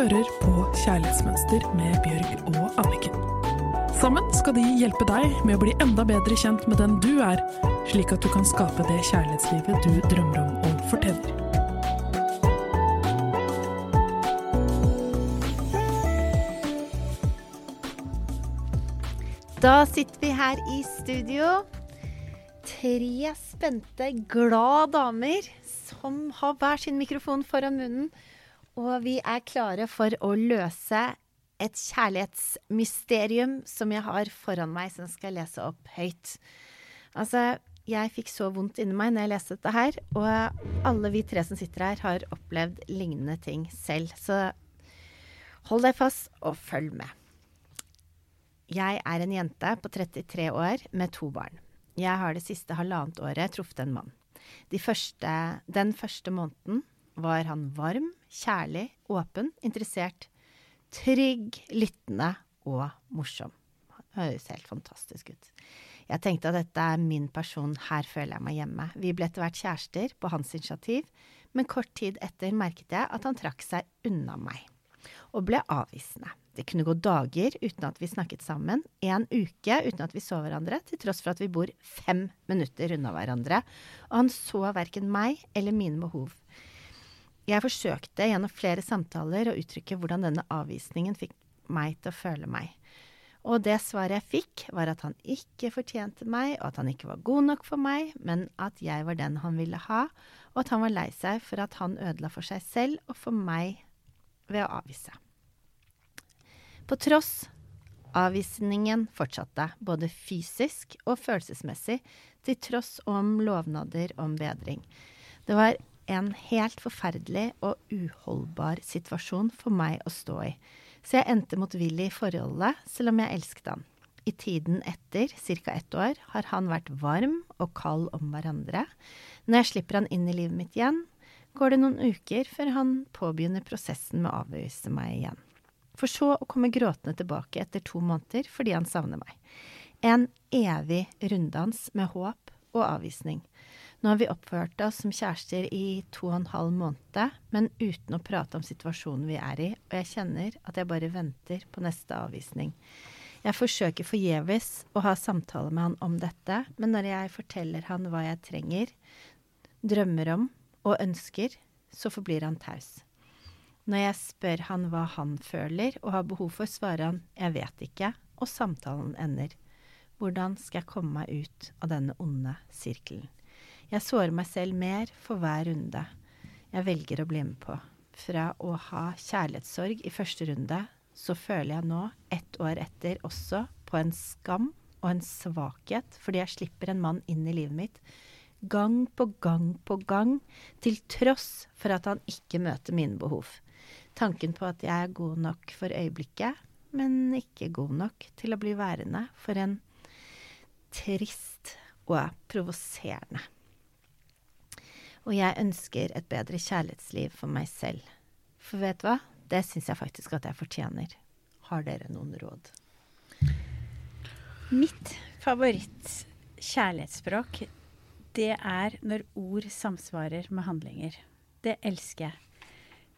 hører på Kjærlighetsmønster med Bjørg og Anniken. Sammen skal de hjelpe deg med å bli enda bedre kjent med den du er, slik at du kan skape det kjærlighetslivet du drømmer om og fortjener. Da sitter vi her i studio. Tre spente, glade damer som har hver sin mikrofon foran munnen. Og vi er klare for å løse et kjærlighetsmysterium som jeg har foran meg, som skal lese opp høyt. Altså, jeg fikk så vondt inni meg når jeg leste dette her, og alle vi tre som sitter her, har opplevd lignende ting selv. Så hold deg fast og følg med. Jeg er en jente på 33 år med to barn. Jeg har det siste halvannet året truffet en mann. De første, den første måneden var han varm, kjærlig, åpen, interessert, trygg, lyttende og morsom. Høres helt fantastisk ut. Jeg tenkte at dette er min person, her føler jeg meg hjemme. Vi ble etter hvert kjærester på hans initiativ, men kort tid etter merket jeg at han trakk seg unna meg, og ble avvisende. Det kunne gå dager uten at vi snakket sammen, en uke uten at vi så hverandre, til tross for at vi bor fem minutter unna hverandre, og han så verken meg eller mine behov. Jeg forsøkte gjennom flere samtaler å uttrykke hvordan denne avvisningen fikk meg til å føle meg. Og det svaret jeg fikk, var at han ikke fortjente meg, og at han ikke var god nok for meg, men at jeg var den han ville ha, og at han var lei seg for at han ødela for seg selv og for meg ved å avvise. På tross avvisningen fortsatte, både fysisk og følelsesmessig, til tross om lovnader om bedring. Det var en helt forferdelig og uholdbar situasjon for meg å stå i, så jeg endte motvillig i forholdet, selv om jeg elsket han. I tiden etter, ca. ett år, har han vært varm og kald om hverandre. Når jeg slipper han inn i livet mitt igjen, går det noen uker før han påbegynner prosessen med å avvise meg igjen for så å komme gråtende tilbake etter to måneder fordi han savner meg. En evig runddans med håp og avvisning. Nå har vi oppført oss som kjærester i to og en halv måned, men uten å prate om situasjonen vi er i, og jeg kjenner at jeg bare venter på neste avvisning. Jeg forsøker forgjeves å ha samtale med han om dette, men når jeg forteller han hva jeg trenger, drømmer om og ønsker, så forblir han taus. Når jeg spør han hva han føler og har behov for, svarer han 'jeg vet ikke', og samtalen ender. Hvordan skal jeg komme meg ut av denne onde sirkelen? Jeg sårer meg selv mer for hver runde jeg velger å bli med på. Fra å ha kjærlighetssorg i første runde, så føler jeg nå, ett år etter, også på en skam og en svakhet fordi jeg slipper en mann inn i livet mitt gang på gang på gang, til tross for at han ikke møter mine behov tanken på at jeg er god nok for øyeblikket, men ikke god nok til å bli værende for en trist og provoserende. Og jeg ønsker et bedre kjærlighetsliv for meg selv. For vet du hva? Det syns jeg faktisk at jeg fortjener. Har dere noen råd? Mitt favoritt kjærlighetsspråk, det er når ord samsvarer med handlinger. Det elsker jeg.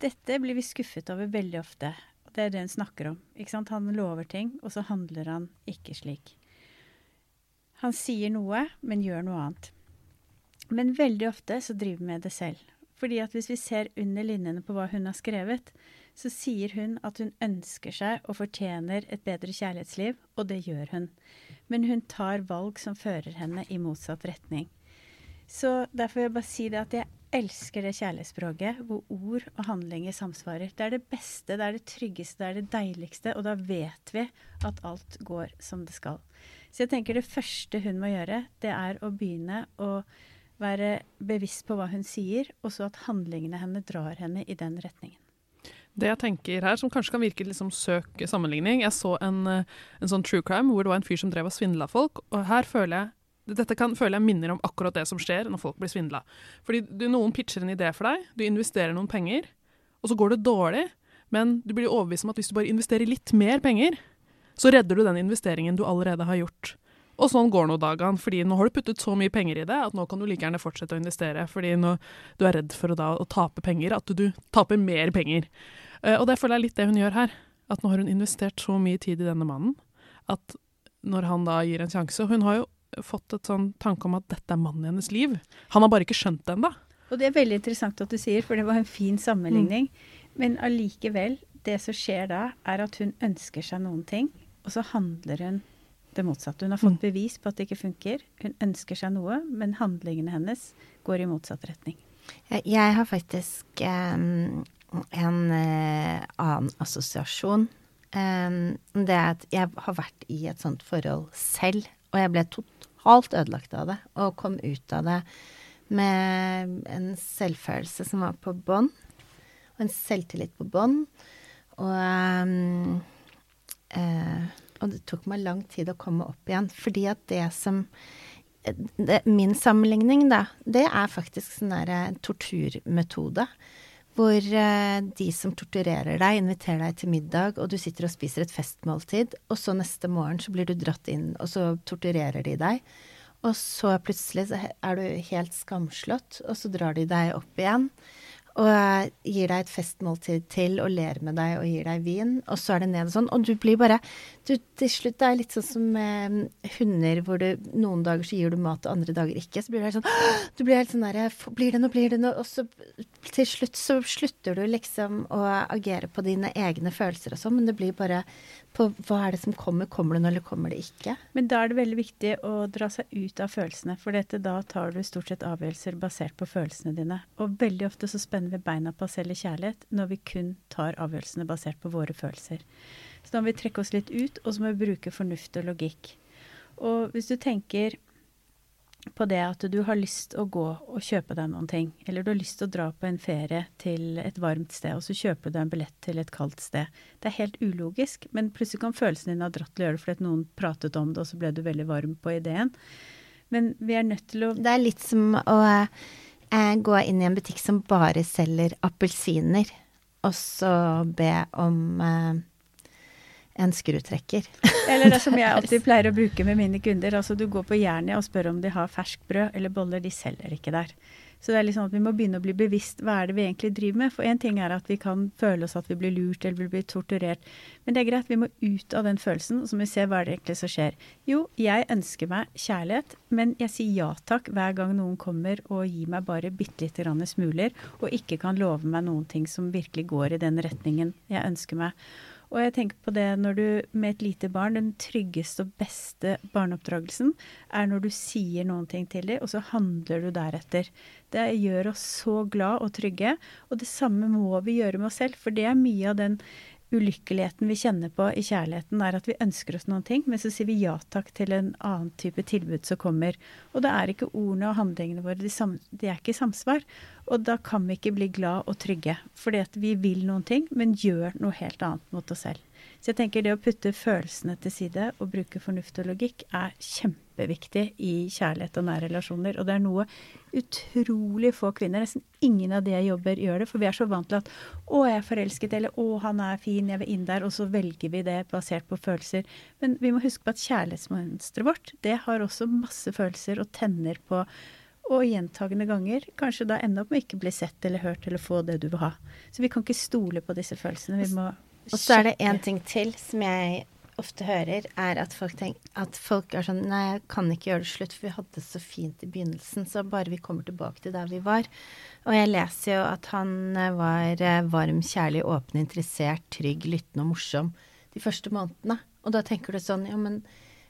Dette blir vi skuffet over veldig ofte. Det er det hun snakker om. Han lover ting, og så handler han ikke slik. Han sier noe, men gjør noe annet. Men veldig ofte så driver vi med det selv. Fordi at hvis vi ser under linjene på hva hun har skrevet, så sier hun at hun ønsker seg og fortjener et bedre kjærlighetsliv, og det gjør hun. Men hun tar valg som fører henne i motsatt retning. Så derfor vil jeg bare si det at jeg elsker det kjærlighetsspråket hvor ord og handlinger samsvarer. Det er det beste, det er det tryggeste, det er det deiligste, og da vet vi at alt går som det skal. Så jeg tenker det første hun må gjøre, det er å begynne å være bevisst på hva hun sier, og så at handlingene henne drar henne i den retningen. Det jeg tenker her, som kanskje kan virke litt som søk sammenligning Jeg så en, eh, en sånn true crime hvor det var en fyr som drev og svindla folk, og her føler jeg dette kan, føler jeg minner om akkurat det som skjer når folk blir svindla. Fordi du, noen pitcher en idé for deg, du investerer noen penger, og så går det dårlig, men du blir overbevist om at hvis du bare investerer litt mer penger, så redder du den investeringen du allerede har gjort. Og sånn går nå dagene, fordi nå har du puttet så mye penger i det at nå kan du like gjerne fortsette å investere, fordi nå, du er redd for å, da, å tape penger, at du, du taper mer penger. Uh, og det føler jeg litt det hun gjør her. At nå har hun investert så mye tid i denne mannen at når han da gir en sjanse Hun har jo fått et sånn tanke om at dette er mannen i hennes liv. Han har bare ikke skjønt det ennå. Og det er veldig interessant at du sier, for det var en fin sammenligning. Mm. Men allikevel, det som skjer da, er at hun ønsker seg noen ting, og så handler hun det motsatte. Hun har fått Mm. bevis på at det ikke funker. Hun ønsker seg noe, men handlingene hennes går i motsatt retning. Jeg, har faktisk um, en uh, annen assosiasjon. Um, det er at jeg har vært i et sånt forhold selv, og jeg ble totalt ødelagt av det. Og kom ut av det med en selvfølelse som var på bånn, og en selvtillit på bånn. Og um, eh, og det tok meg lang tid å komme opp igjen, fordi at det som det, Min sammenligning, da, det er faktisk sånn derre torturmetode. Hvor eh, de som torturerer deg, inviterer deg til middag, og du sitter og spiser et festmåltid, og så neste morgen så blir du dratt inn, og så torturerer de deg. Og så plutselig så er du helt skamslått, og så drar de deg opp igjen. Og gir deg et festmåltid til og ler med deg og gir deg vin. Og så er det ned og sånn. Og du blir bare du, Til slutt det er litt sånn som eh, hunder hvor du noen dager så gir du mat, og andre dager ikke. Så blir du helt sånn Du blir helt sånn derre Blir det noe, blir det noe? Og så til slutt så slutter du liksom å agere på dine egne følelser og sånn, men det blir bare på hva er det som kommer? Kommer det nå, eller kommer det ikke? Men da er det veldig viktig å dra seg ut av følelsene, for dette, da tar du stort sett avgjørelser basert på følelsene dine. Og veldig ofte så spenner vi beina på oss selv i kjærlighet når vi kun tar avgjørelsene basert på våre følelser. Så da må vi trekke oss litt ut, og så må vi bruke fornuft og logikk. Og hvis du tenker på det at du har lyst å gå og kjøpe deg noen ting, eller du har lyst til å dra på en ferie til et varmt sted, og så kjøper du en billett til et kaldt sted. Det er helt ulogisk, men plutselig kan følelsen din ha dratt til å gjøre det fordi noen pratet om det, og så ble du veldig varm på ideen. Men vi er nødt til å Det er litt som å eh, gå inn i en butikk som bare selger appelsiner, og så be om eh, en skrutrekker. Eller det som jeg alltid pleier å bruke med mine kunder. Altså du går på Jernia og spør om de har ferskbrød eller boller. De selger ikke der. Så det er liksom at vi må begynne å bli bevisst hva er det vi egentlig driver med. For én ting er at vi kan føle oss at vi blir lurt eller vi blir torturert. Men det er greit, vi må ut av den følelsen, og så må vi se hva er det egentlig som skjer. Jo, jeg ønsker meg kjærlighet, men jeg sier ja takk hver gang noen kommer og gir meg bare bitte lite grann smuler, og ikke kan love meg noen ting som virkelig går i den retningen jeg ønsker meg. Og jeg tenker på det når du med et lite barn, den tryggeste og beste barneoppdragelsen er når du sier noen ting til dem, og så handler du deretter. Det gjør oss så glad og trygge. Og det samme må vi gjøre med oss selv, for det er mye av den ulykkeligheten vi kjenner på i kjærligheten, er at vi ønsker oss noen ting, men så sier vi ja takk til en annen type tilbud som kommer. Og da er ikke ordene og handlingene våre de, sam de er ikke i samsvar. Og da kan vi ikke bli glad og trygge, fordi at vi vil noen ting, men gjør noe helt annet mot oss selv. Så jeg tenker det å putte følelsene til side og bruke fornuft og logikk er kjempeviktig i kjærlighet og nære relasjoner. Og det er noe utrolig få kvinner, nesten ingen av de jeg jobber, gjør det. For vi er så vant til at 'å, jeg er forelsket', eller 'å, han er fin, jeg vil inn der', og så velger vi det basert på følelser. Men vi må huske på at kjærlighetsmønsteret vårt, det har også masse følelser og tenner på og gjentagende ganger kanskje da ende opp med ikke bli sett eller hørt eller få det du vil ha. Så vi kan ikke stole på disse følelsene. Vi må Og så er det én ting til som jeg ofte hører, er at folk, tenker, at folk er sånn Nei, jeg kan ikke gjøre det slutt, for vi hadde det så fint i begynnelsen. Så bare vi kommer tilbake til der vi var. Og jeg leser jo at han eh, var eh, varm, kjærlig, åpen, interessert, trygg, lyttende og morsom de første månedene. Og da tenker du sånn Ja, men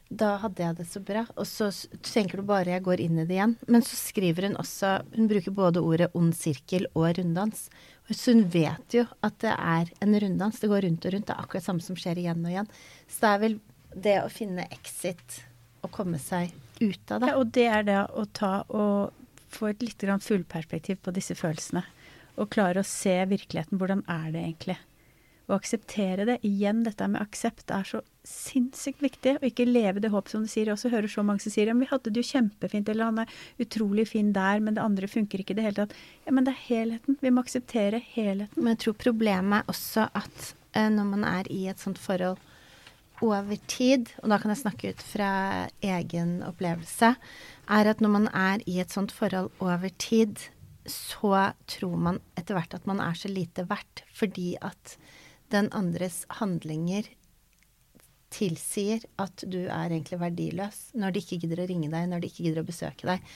da hadde jeg det så bra. Og så tenker du bare jeg går inn i det igjen. Men så skriver hun også Hun bruker både ordet ond sirkel og runddans. Så hun vet jo at det er en runddans. Det går rundt og rundt. Det er akkurat samme som skjer igjen og igjen. Så det er vel det å finne exit og komme seg ut av det. Ja, og det er det å ta og få et litt grann fullperspektiv på disse følelsene. Og klare å se virkeligheten. Hvordan er det egentlig? Å akseptere det. Igjen, dette med aksept er så sinnssykt viktig. Og ikke leve det håp som du sier. Jeg også hører så mange som sier ja, men vi hadde det jo kjempefint, eller han er utrolig fin der, men det andre funker ikke i det hele tatt. Ja, men det er helheten. Vi må akseptere helheten. Men jeg tror problemet er også at uh, når man er i et sånt forhold over tid, og da kan jeg snakke ut fra egen opplevelse, er at når man er i et sånt forhold over tid, så tror man etter hvert at man er så lite verdt fordi at den andres handlinger tilsier at du er egentlig verdiløs når de ikke gidder å ringe deg, når de ikke gidder å besøke deg,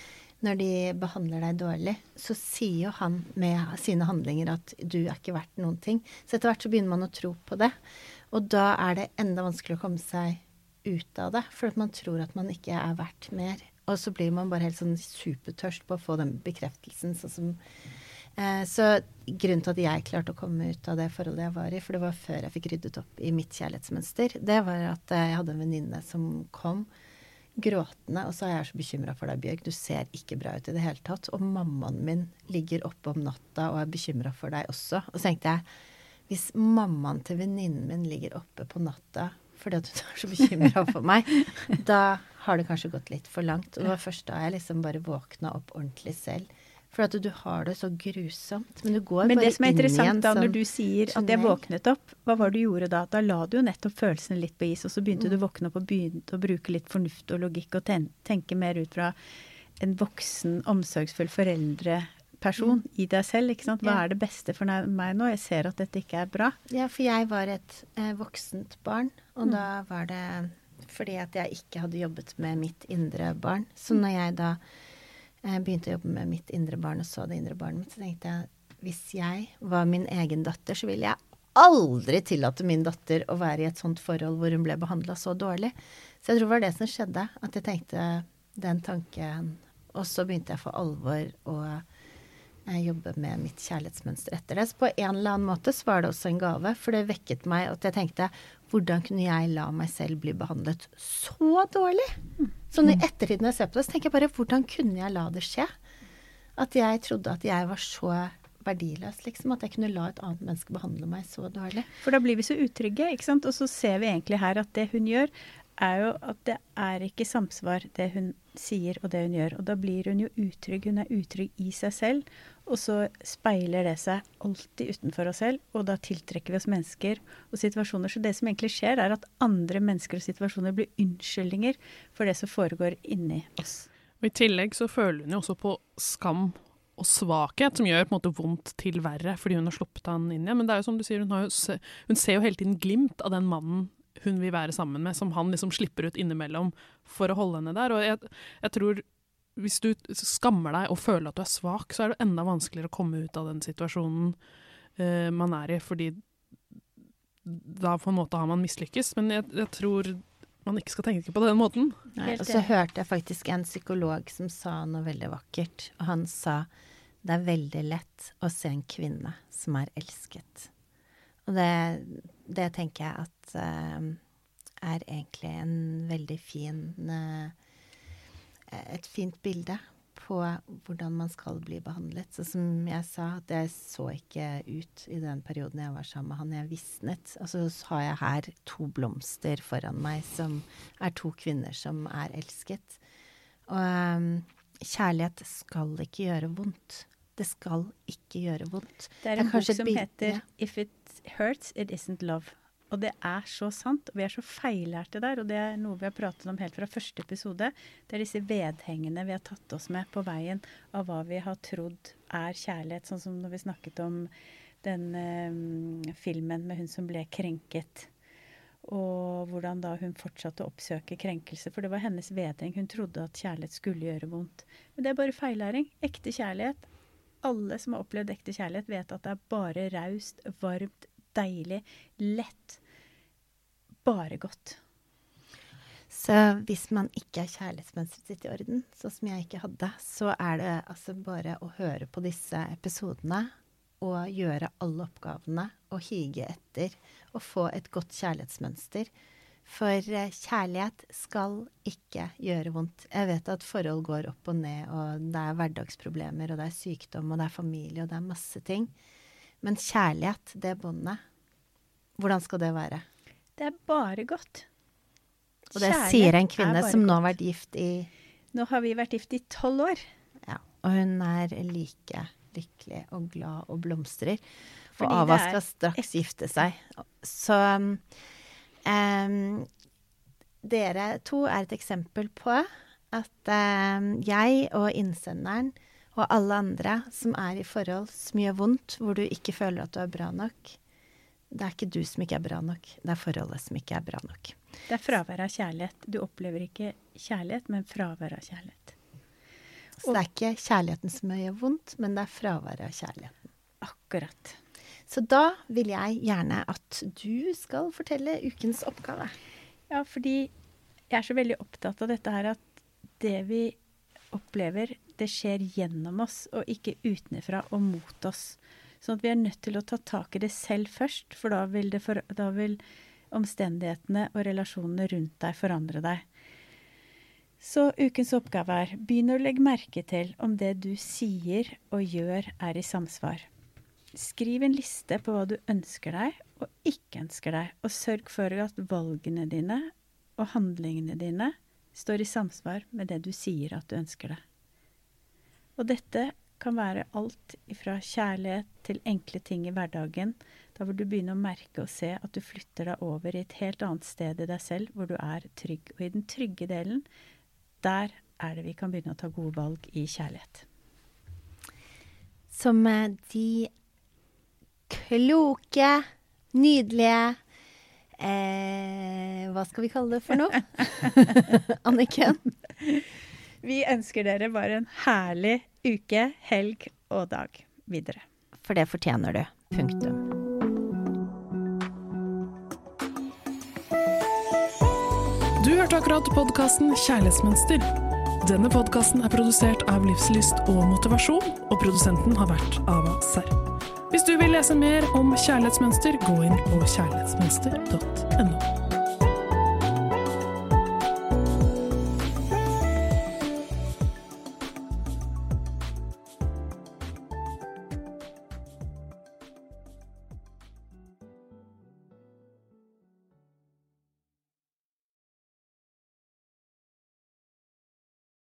når de behandler deg dårlig, så sier jo han med sine handlinger at du er ikke verdt noen ting. Så etter hvert så begynner man å tro på det. Og da er det enda vanskeligere å komme seg ut av det, for at man tror at man ikke er verdt mer. Og så blir man bare helt sånn supertørst på å få den bekreftelsen, sånn som Så grunnen til at jeg klarte å komme ut av det forholdet jeg var i, for det var før jeg fikk ryddet opp i mitt kjærlighetsmønster, det var at eh, jeg hadde en venninne som kom gråtende og sa jeg er så bekymra for deg, Bjørg, du ser ikke bra ut i det hele tatt. Og mammaen min ligger oppe om natta og er bekymra for deg også. Og så tenkte jeg hvis mammaen til venninnen min ligger oppe på natta fordi at hun er så bekymra for meg, da har det kanskje gått litt for langt. Og det var først da jeg liksom bare våkna opp ordentlig selv. For at du har det så grusomt. Men du går Men bare det som er inn i en interessant da, når sånn du sier at jeg våknet opp, hva var det du gjorde da? Da la du jo nettopp følelsene litt på is, og så begynte Mm. du å våkne opp og begynte å bruke litt fornuft og logikk og ten tenke mer ut fra en voksen, omsorgsfull foreldreperson i deg selv. ikke sant? Hva Mm. Ja. er det beste for meg nå? Jeg ser at dette ikke er bra. Ja, for jeg var et eh, voksent barn, Mm. og da var det fordi at jeg ikke hadde jobbet med mitt indre barn. Så når jeg da eh, begynte å jobbe med mitt indre barn og så det indre barnet mitt, så tenkte jeg hvis jeg var min egen datter, så ville jeg aldri tillate min datter å være i et sånt forhold hvor hun ble behandla så dårlig. Så jeg tror det var det som skjedde, at jeg tenkte den tanken. Og så begynte jeg for alvor å eh, jobbe med mitt kjærlighetsmønster etter det. Så på en eller annen måte så var det også en gave, for det vekket meg at jeg tenkte hvordan kunne jeg la meg selv bli behandlet så dårlig? Sånn i ettertid når jeg ser på det, så tenker jeg bare hvordan kunne jeg la det skje? At jeg trodde at jeg var så verdiløs, liksom. At jeg kunne la et annet menneske behandle meg så dårlig. For da blir vi så utrygge, ikke sant. Og så ser vi egentlig her at det hun gjør, er jo at det er ikke samsvar det hun sier og det hun gjør. Og da blir hun jo utrygg. Hun er utrygg i seg selv. Og så speiler det seg alltid utenfor oss selv, og da tiltrekker vi oss mennesker og situasjoner. Så det som egentlig skjer, er at andre mennesker og situasjoner blir unnskyldninger for det som foregår inni oss. Og I tillegg så føler hun jo også på skam og svakhet, som gjør på en måte vondt til verre fordi hun har sluppet han inn igjen. Men det er jo som du sier, hun, jo se, hun ser jo hele tiden glimt av den mannen hun vil være sammen med, som han liksom slipper ut innimellom for å holde henne der. Og jeg, jeg tror hvis du skammer deg og føler at du er svak, så er det enda vanskeligere å komme ut av den situasjonen uh, man er i, fordi da på en måte har man mislykkes. Men jeg, jeg tror man ikke skal tenke på det den måten. Nei, og så hørte jeg faktisk en psykolog som sa noe veldig vakkert. Og han sa det er veldig lett å se en kvinne som er elsket. Og det, det tenker jeg at eh, er egentlig en veldig fin eh, Et fint bilde på hvordan man skal bli behandlet. Så som jeg sa, at jeg så ikke ut i den perioden jeg var sammen med han. Jeg visnet. Og så har jeg her to blomster foran meg som er to kvinner som er elsket. Og um, kjærlighet skal ikke gjøre vondt. Det skal ikke gjøre vondt. Det er Det er en bok som heter ja. 'If it hurts, it isn't love'. Og det er så sant. og Vi er så feillærte der. Og det er noe vi har pratet om helt fra første episode. Det er disse vedhengene vi har tatt oss med på veien av hva vi har trodd er kjærlighet. Sånn som når vi snakket om den eh, filmen med hun som ble krenket. Og hvordan da hun fortsatte å oppsøke krenkelse. For det var hennes vedheng. Hun trodde at kjærlighet skulle gjøre vondt. Men det er bare feillæring. Ekte kjærlighet alle som har opplevd ekte kjærlighet, vet at det er bare raust, varmt, deilig, lett. Bare godt. Så hvis man ikke har kjærlighetsmønsteret sitt i orden, sånn som jeg ikke hadde, så er det altså bare å høre på disse episodene og gjøre alle oppgavene og hige etter og få et godt kjærlighetsmønster. For eh, kjærlighet skal ikke gjøre vondt. Jeg vet at forhold går opp og ned, og det er hverdagsproblemer, og det er sykdom, og det er familie, og det er masse ting. Men kjærlighet, det båndet, hvordan skal det være? Det er bare godt. Og det Kjærlighet sier en kvinne som nå har vært gift i Nå har vi vært gift i tolv år. Ja, og hun er like lykkelig og glad og blomstrer. Fordi og Ava skal straks gifte seg. Så um, dere to er et eksempel på at um, jeg og innsenderen og alle andre som er i forhold som gjør vondt, hvor du ikke føler at du er bra nok. Det er ikke du som ikke er bra nok, det er forholdet som ikke er bra nok. Det er fravær av kjærlighet. Du opplever ikke kjærlighet, men fravær av kjærlighet. Så det er ikke kjærligheten som gjør vondt, men det er fraværet av kjærligheten. Akkurat. Så da vil jeg gjerne at du skal fortelle ukens oppgave. Ja, fordi jeg er så veldig opptatt av dette her at det vi opplever, det skjer gjennom oss, og ikke utenfra og mot oss. Sånn at vi er nødt til å ta tak i det selv først, for da vil, for, da vil omstendighetene og relasjonene rundt deg forandre deg. Så ukens oppgave er begynn å legge merke til om det du sier og gjør er i samsvar. Skriv en liste på hva du ønsker deg og ikke ønsker deg, og sørg for at valgene dine og handlingene dine står i samsvar med det du sier at du ønsker deg. Og dette kan være alt fra kjærlighet til enkle ting i hverdagen, da hvor du begynner å merke og se at du flytter deg over i et helt annet sted i deg selv, hvor du er trygg. Og i den trygge delen, der er det vi kan begynne å ta gode valg i kjærlighet. Som de kloke, nydelige eh, Hva skal vi kalle det for noe? Anniken? Vi ønsker dere bare en herlig uke, helg og dag videre. For det fortjener du. Punktum. Du hørte akkurat podkasten Kjærlighetsmønster. Denne podkasten er produsert av Livslyst og Motivasjon, og produsenten har vært Ava Serr. Hvis du vil lese mer om kjærlighetsmønster, gå inn på kjærlighetsmønster.no.